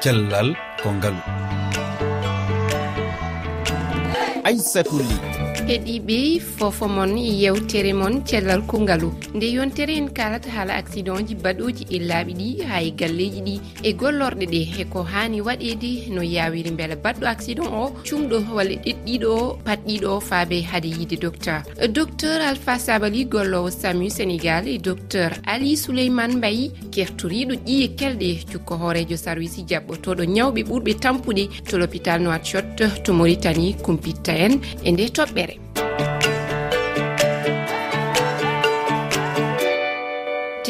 cellal ko ngalu. Aissatou ly. heeɗiɓe fofo moon yewtere moon cellal kungalu. Nde yontere en kalata haala accident ji baɗoji e laaɓi ɗi ha e galleji ɗi. E gollorɗe ɗe eko hani waɗede no yawiri beele baɗɗo accident o cumɗo walla ɗeɗɗiɗo o patɗiɗo o faaɓe haade yiide docteur. Docteur alpha sabali gollowo samu sénégal e docteur ali souleymane mbayi kertoriɗo ƴiye kelɗe cukko hoorejo sarwici jaɓɓotoɗo ñawɓe ɓurɓe tampude to l'hôpital noatshot to mauritanie kumpitta en e nde toɓɓere.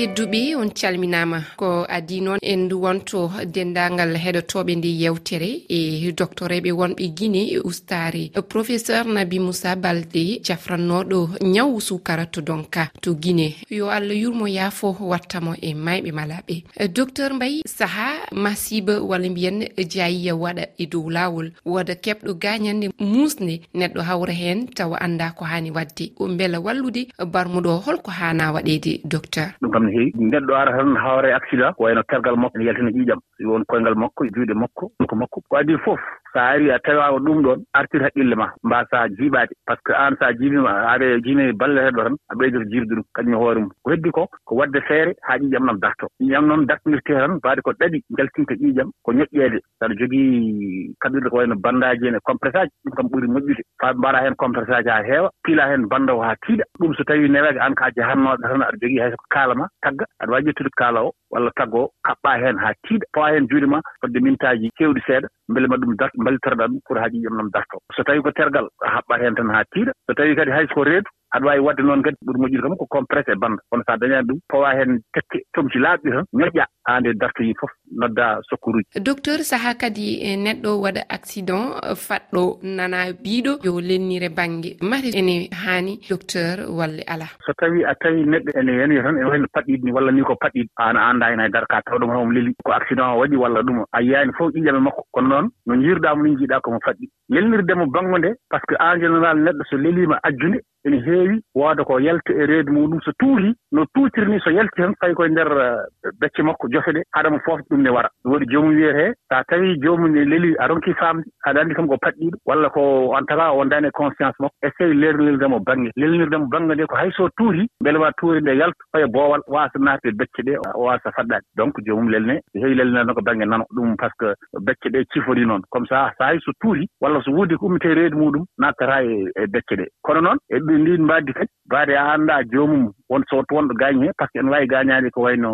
tedduɓe on calminama. Ko adi noon en wonto dendagal heɗotoɓe nde yewtere e doctoreɓe wonɓe guine e ustare professeur nabi moussa balde jafrannoɗo ñaw sukara to donka to guine yo allah yurmo yaafo wattamo e mayɓe malaɓe. Docteur mbayi saaha masiba walla mbiyen jayiya waɗa e dow lawol woda keɓɗo gañande musde neɗɗo hawra hen tawa anda ko hani wadde. Beela wallude barmuɗo holko hana waɗede docteur. Kam no heewi. Neɗɗo ara tan hawre accident ko wayno tergal makko ene yaltina ƴiiƴam. Won koyngal makko e juuɗe makko ko makko. Ko adi fof so ari a tawaama ɗum ɗon artir haqqille ma mbasa jiiɓaade. Par ce que aan so a jiibima aɗa jiimi balleteɗo tan a ɓeydoto jiibde ɗum kañum e hoore mum. Ko heddi ko ko wadde feere haa ƴiiƴam noon darto. Ƴiiƴam noon dartondirtee tan mbaade ko ɗaɗi jaltinta ƴiiƴam ko ñoƴƴeede. Saɗa jogii kaɓirɗe ko wayno bandaji en e compresse aji ɗum kam ɓuri moƴƴude. Faa mbaɗa heen compresse aji haa heewa piila heen bannda o haa tiiɗa. Ɗum so tawii neweega aan ko a jahannooɗo tan aɗa jogii hayso ko kaalama tagga. Aɗa waawi ƴettude kaala o walla tagga o kaɓɓaa heen haa tiiɗa. Pawa heen juuɗe ma fodde mintaaji keewɗi seeɗa. Mbele ma ɗum dart mballitoraɗa ɗum pour haaji ƴam ɗam darto. So tawii ko tergal a haɓɓaa heen tan haa tiiɗa. So tawii kadi hayso ko reedu aɗa waawi waɗde noon kadi ɓuri moƴƴude kam ko compresse e bande kono so a dañaani ɗum pawa heen tekke comci laaɓɗi tan ñoƴƴaa haa nde dartoyi fof nodda sokkuruji. Docteur sahaa kadi eh, neɗɗo waɗa accident eh, faɗɗo nana biiɗo yo lennire baŋnge mati ene haani docteur walle ala. So tawii a tawii neɗɗo ene yani tan ene wayno paɗɗiɗ ni walla ni ko paɗɗiɗ aan a annda hen haydara ka taw ɗum tan omo leli ko accident o waɗi walla ɗum a yiyaani fof ƴiƴame makko. Kono noon no jiirɗaamo ni jiiɗaa komo faɗɗi lelnirdemo bango nde par ce que en général neɗɗo so leliima ajjunde ene heewi wooda ko yalta e reedu muɗum so tuuti no tuutiri ni so yalti tan fayi koye ndeer eh, becce makko jofe jofoɗe adama foof ɗum ne wara. Ɗum waɗi joomum wiyete so tawi joomum ne leli a ronki famde aɗa anndi kam ko patɗiɗo walla ko en tata wondani e conscience makko essaye lernirde mo bange lernirde mo bange nde ko hay so tuuri mbele ma tuuri nde yalta oye boowal waasa naatde e becce ɗe o waasa faɗɗaade. Donc joomum lelne heewi lelnirno ko bange nano ɗum par ce que becce ɗe cifori noon. Comme ça so hay so tuuri walla so wuudi ko ummite reedu muɗum nattata e, e becce ɗe. Kono noon e ɗi ndin mbaaddi kadi baade a annda joomum won so wonɗo gaañi heen par ce que ene waawi gaañaade ko wayi no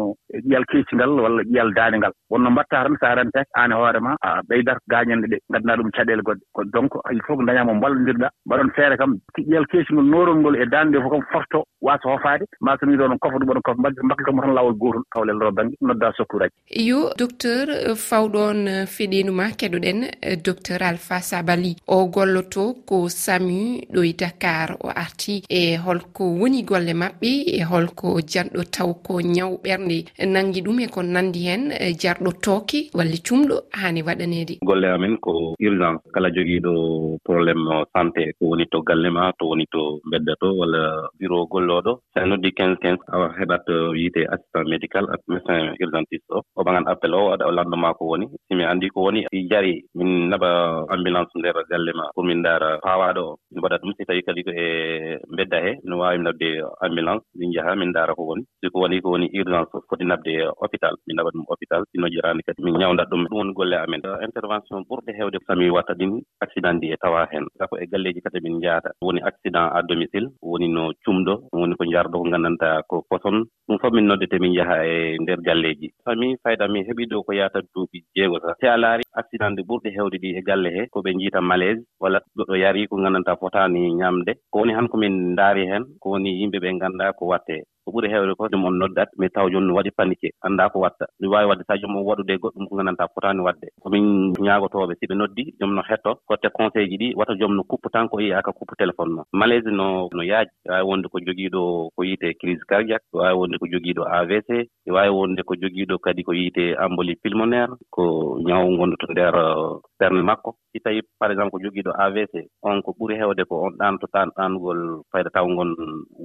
ƴiyal keecingal walla ƴiyal daande ngal. Wonno mbatta tan so a rentake aan e hoore ma a ɓeydata gaañande ɗe nganndanaa ɗum caɗeele goɗɗe. Ko donc il faut ko dañaa mo mballonndirɗaa mbaɗon feere kam ƴiyal keeci ngol noorol ngol e daande nde fof kam forto. waasa hofaade. Ma so mi ɗo ɗon kofa ɗum oɗon kofa mbakkitamo tan laawol gootol taw lello bange nodda sokkuuraji. Yo docteur eh, fawɗon eh, feɗenuma keɗoɗen eh, docteur alpha sabali. O golloto ko samu ɗoye dakar o arti e holko woni golle maɓɓe e holko janɗo taw ko ñaw ɓernde. Nangi ɗum e ko nandi hen jarɗo tooke walla cumɗo hani waɗanede golle amen ko urgence kala joguiɗo probléme santé ko woni to galle ma to woni to bedda to walla bureau gollo oɗo so en noddi quinze quinze a heɓat uh, wiyete assistant médical médecin urgentiste o. O ɓagan appel o waɗa o lanndo ko woni. Si mi anndi ko woni i jari min naɓa ambulance nder galle ma pour min ndaara paawaɗo o. Min waɗa ɗum si tawi kadi ko e mbedda he no waawi naɓde ambulance min njaha min ndaara ko woni. Siko woni ko woni urgence foti naɓde hôpital min naɓa ɗum hôpital sino jiraani kadi. Min ñawndat ɗum ɗum woni golle amen. Uh, intervention ɓurɗe heewde sami watta ɗin accident ndi e tawa heen sako e galleeji kadi min njahata woni accident à domicile woni no cumɗo ɗum woni ko njarɗo ko nganndantaa ko poson. Ɗum fof min noddete min njaha e ndeer galleeji min fayda min heɓii ɗo ko yahata duuɓi jeego sa si a laari accident ɗi ɓurɗe heewde ɗi e galle hee ko ɓe njiita malaise walla goɗɗo yarii ko nganndantaa fotaani ñaamde ko woni han ko min ndaari heen ko woni yimɓe ɓe nganndaa ko waɗtee ko ɓuri heewde ko ɗum on noddat mais taw jooni waɗi paniqué annda ko watta. Ne waawi wadde so on waɗude goɗɗum ko nganndantaa fotaani waɗde. Komin ñaagotooɓe si ɓe noddi joom no hetto kotte conseil ji ɗi wata joom no kuppu tan ko yiyaa ka kuppu téléphone ma. Malaise no no yaaji e waawi wonde ko jogiiɗo ko yiyetee crise cardiaque e waawi wonde ko jogiiɗo avc e waawi wonde ko jogiiɗo kadi ko yiyetee embolie pulmonaire ko ñaw ngondu to ndeer ɓernde makko. Si tawi par exemple ko jogiiɗo avc on ko ɓuri heewde ko on ɗaanotoɗaan ɗaanugol fayda taw ngon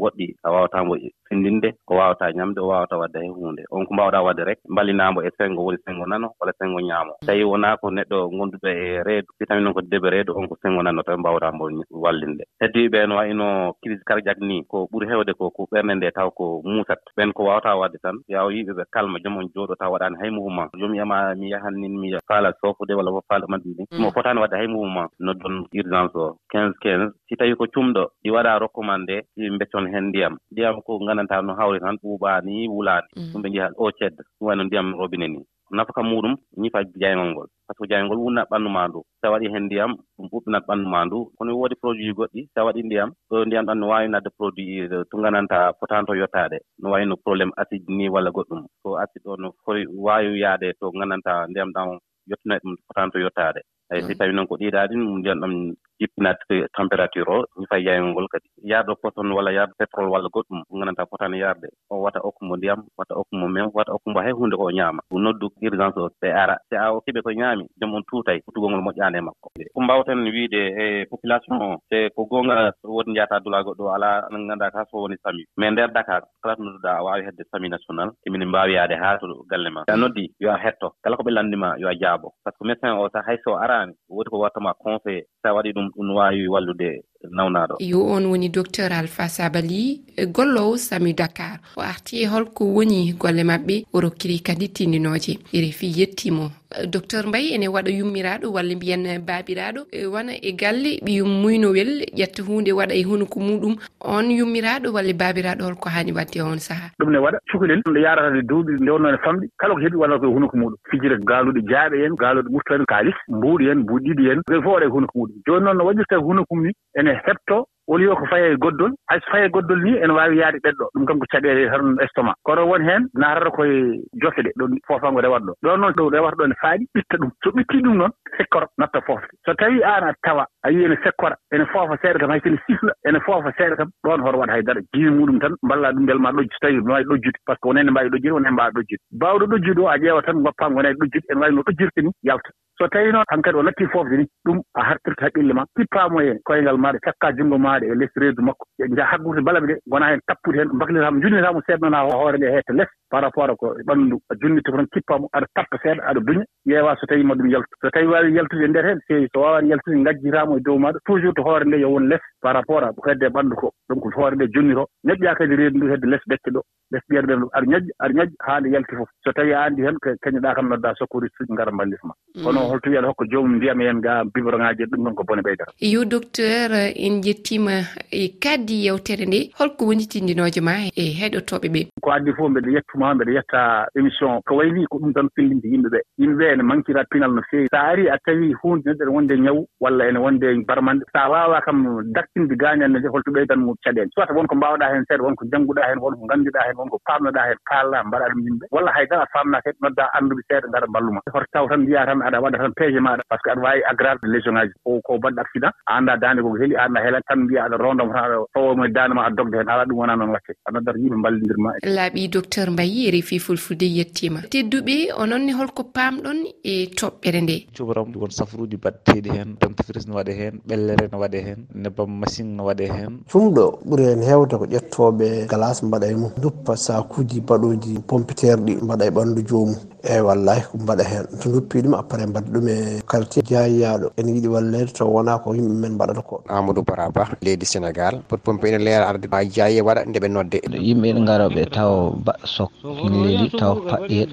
woɗɗi a waawataa mbo fenndinde ko waawataa ñamde o waawataa waɗde he huunde. On ko mbaawɗaa waɗde rek mbalinaamo e senngo woni senngo nano walla senngo ñaamo. Tawi wonaa ko neɗɗo ngonnduɗo e reedu si tawi noon ko debe reedu on ko senngo nano tawi mbaawɗaa mbo wallinde. Heddiiɓe no wayino crise cardiac ni ko ɓuri heewde ko ko ɓernde nde taw ko muusat. Ɓeen ko waawataa waɗde tan yaw yimɓe ɓe kalma jom on jooɗo taw waɗaani hay mouvement ma. Joomi yama mi yahan nin mi faala sofude walla fo faala duuɓi mm. mo fotani wadde hay mouvement noddon urgence o quinze quinze si tawi ko cumɗo ɗi waɗa recommandé ɗi beccon heen ndiyam. Ndiyam ko nganndantaa no hawri tan ɓuuɓaani wulaani mm. ɗum ɓe njiya o cedda ɗum wayno ndiyam robine ni. Nafaka muɗum ñifa jaygol ngol. Par ce que jaygol wunnat ɓanndu ma ndu sa waɗi heen ndiyam ɗum ɓuɓɓinat ɓanndu ma ndu kono woodi produit goɗɗi sa waɗi ndiyam ɗo ndiyam ɗan no waawi nadde produit to ngananta fotanto yottaade. No wayi no probléme acide ni walla goɗɗum. So acide o no fori waawi yaade to ngananta ndiyam ɗan yettanoye ɗum fotanto yottaade. Eyi si so tawii noon ko ɗiɗaɗi ɗum ndiyan ɗam jippinat eh, température o ñifa yayol ngol kadi. Yaarɗo coton walla yaarɗo pétrole walla goɗɗum mo nganndantaa fotani yaarde. O wata okkumo ndiyam wata okkumo mem wata okkumo hay hunde ko ñaama. Ɗum noddu urgence o ɓe ara. Si a okkiɓe ko ñaami jom on tuutay futtugol ngol moƴƴaande e makko. Ko mbaawten wiide e population o te ko goonga woni njaata dulaago ɗo alaa nganndaa kaa so woni sami mais e ndeer dakar kala to nodduɗaa a waawi hedde sami national emine mbaawi yaade haa to galle ma. So a noddi yo a hetto. Kala ko ɓe lanndima yo a jaabo. Par ce que médecin o so hay so araani woodi ko wattama conseillé so a waɗi ɗum ɗum wawi wallude nawnaɗo. Yo on woni docteur alpha sabali e gollowo sami dakar. O arti e holko woni golle mabɓe o rokkiri kadi tindinoje refi yettimo. Docteur mbayi ene waɗa yummiraɗo walla mbiyen babiraɗo. E Wona e galle ɓiyum muynowel ƴetta hunde waɗa e hunuko muɗum. On yummiraɗo walla babiraɗo holko hani wadde on saaha. Ɗum ne waɗa cukalel ɗo yaratade duuɓi ndewno wonno ne famɗi. Kala ko heeɓi walla koye hunuko muɗum. Fijira gaaluɗo jaaɓe en gaaluɗo ɓurtani kalis mbuuɗi en mbuuɗiɗi en. Ɓe fof waɗa e hunuko muɗum. Joni noon no waɗirta hunko mum ni ene ene heɓtoo woni yo ko faye goddol hayso faye goddol ni ene waawi yaade ɗeɗɗo ɗum kam ko caɗeele tan estomac. Kono won heen naatata koye jofe ɗe ɗo foofango rewata ɗo. Ɗon noon ɗo rewata ɗo ne faaɗi ɓitta ɗum. So ɓittii ɗum noon sekkoro natta foofe so tawii aan a tawa a yii ene sekkora ene foofa seeɗa kam hay sene sifla ene foofa seeɗa kam ɗon hoto waɗa haydara. Jiimi muɗum tan mballa ɗum mbel ma ɗojji so tawii waawi ɗojjude. Par ce que wonene mbaawi ɗojjude wonene mbaawi ɗojjude mbaawɗo ɗojjude o a ƴeewa tan goppaama wonee ɗojjude ene waawi no ɗojjirte ni yalta. So tawii noon han kadi o nattii foofde ni ɗum a hartirta haqqille ma. Hippaamo e koyngal maaɗa cakkaa junngo maa mbaɗe e less reedu makko. Ɓe njaha hakkude balame ɗe gona heen tappude heen mbaklitaama junnitaama seeɗa hoore nde heetta less par rapport ko ɓanndu a junnditta ko tan kippamo aɗa tappa seeɗa aɗa duña. Ƴeewa so tawii ma ɗum yaltu so tawii waawi yaltude e ndeer heen feewi so waawani yaltude ngajjitaama e dow maaɗa toujours to hoore nde yo won less par rapport a hedde ɓanndu ko donc to hoore nde jonniroo ñoƴƴaa kadi reedu ndu hedde less ɓecce ɗo less ɓeerɗe ɗo aɗa ñoƴƴa aɗa ñoƴƴa haa nde yalti fof. So tawii a anndi heen kañuɗaa kam noddaa sokkoriste suji ngara mballita ma mm. kono holto wiyaɗa hokka joomum ndiyam heen ga biberonŋaaji e ɗum ɗon ko bone ɓeydata yo docteur en jettima e kaddi yewtere nde holko wonitindinoojo ma e heɗotooɓe ɓee. Ko addi fof mbeɗa yettu franchement mbeɗa yetta émission ko wayi ni ko ɗum tan fillinde yimɓe ɓee yimɓe ɓee ene manquira pinal no feewi sa ari a tawi hunde neɗɗo ene wonde ñawu walla ene wonde barmande. Sa wawa kam daktinde gaañal nde holto ɓeydan mum caɗeele soit wonko mbawɗa heen seeɗa wonko jannguɗaa heen wonko ngannduɗaa heen wonko paamnoɗaa heen paallaa mbaɗa ɗum yimɓe. Walla haydara a faamnaaka heɗ noddaa annduɓe seeɗa ngara mballuma. Hoto taw tan mbiya tan aɗa waɗa tan peeje maɗa. Par ce que aɗa wawi aggrave légion ngaji. Ko baɗɗo accident a anndaa dande koko heeli a anndaa heelani tan mbiya aɗa rondamo tan aɗa fawomo e daande ma a dogde heen ala ɗum wona noon watte. A noddata yimɓe mballondirma e- laaɓi docteur mbay yiiri fi fulfulde yettima. Tedduɓe ononne holko pamɗon e toɓɓere nde. Cubaram won safruji batteɗi hen dentifrice ne waɗe hen ɓellere ne waɗe hen nebbam machine ne waɗe hen ɗumɗo ɓuuri hen hewde ko ƴettoɓe glace mbaɗa e mum. Duppa sakuji baɗoji pompiterɗi mbaɗa e ɓandu jomum eyyi wallahi ko mbaɗa hen. To duppi ɗum après mbaɗa ɗum e quartier jayiyaɗo en yiiɗi wallede taw wona ko yimɓe men mbaɗata ko. Amadou bara ba leydi sénégal. Pot pompe ene leera arde ha jeeye waɗa ndeɓe nodde. Yimɓe ne gara ɓe taw baɗa sok leydi taw paɗɗiɗ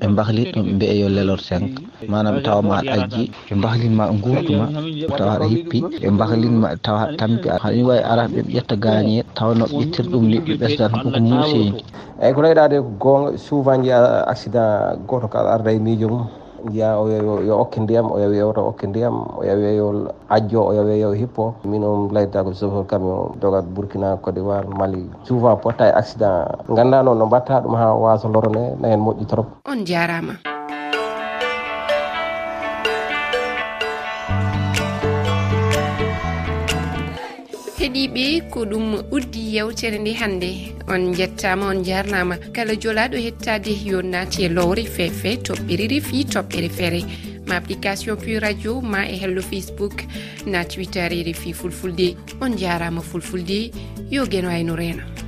ɓe bahlit ɗum ɓe mbiye yo lelor 5 manam ɓe tawa ma aɗa ajji ɓe mbahlinma gurduma tawa aɗa hippi ɓe mbahlinma tawa aɗa tampi. Haɗa wawi ara ɓe ƴetta gañe tawno ɓe ƴettir ɗum liɗɗi ɓesdata koko ko muuseji eyyi ko leyɗade ko gonga souvent jiiya accident goto kala arda e miijo mum jiya o yo okke ndiyam o yawi yewta okke ndiyam o yawi yo ajjo o yawi yo hippo. Min on layditako chauffeur camion dogat burkina côte d'ivoire mali souvent potta e accident. Ganda noon no mbatta ɗum ha wasa lorone na hen moƴƴi trop. On jarama heeɗiɓe ko ɗum uddi yewtere nde hannde. On jettama on jarnama kala jolaɗo hettade yo naati e lowre fefe toɓɓere refi toɓɓere feere. Ma application puis radio ma e hello facebook na twitter e refi fulfulde. On jarama fulfulde. Yo gueno ayno e reno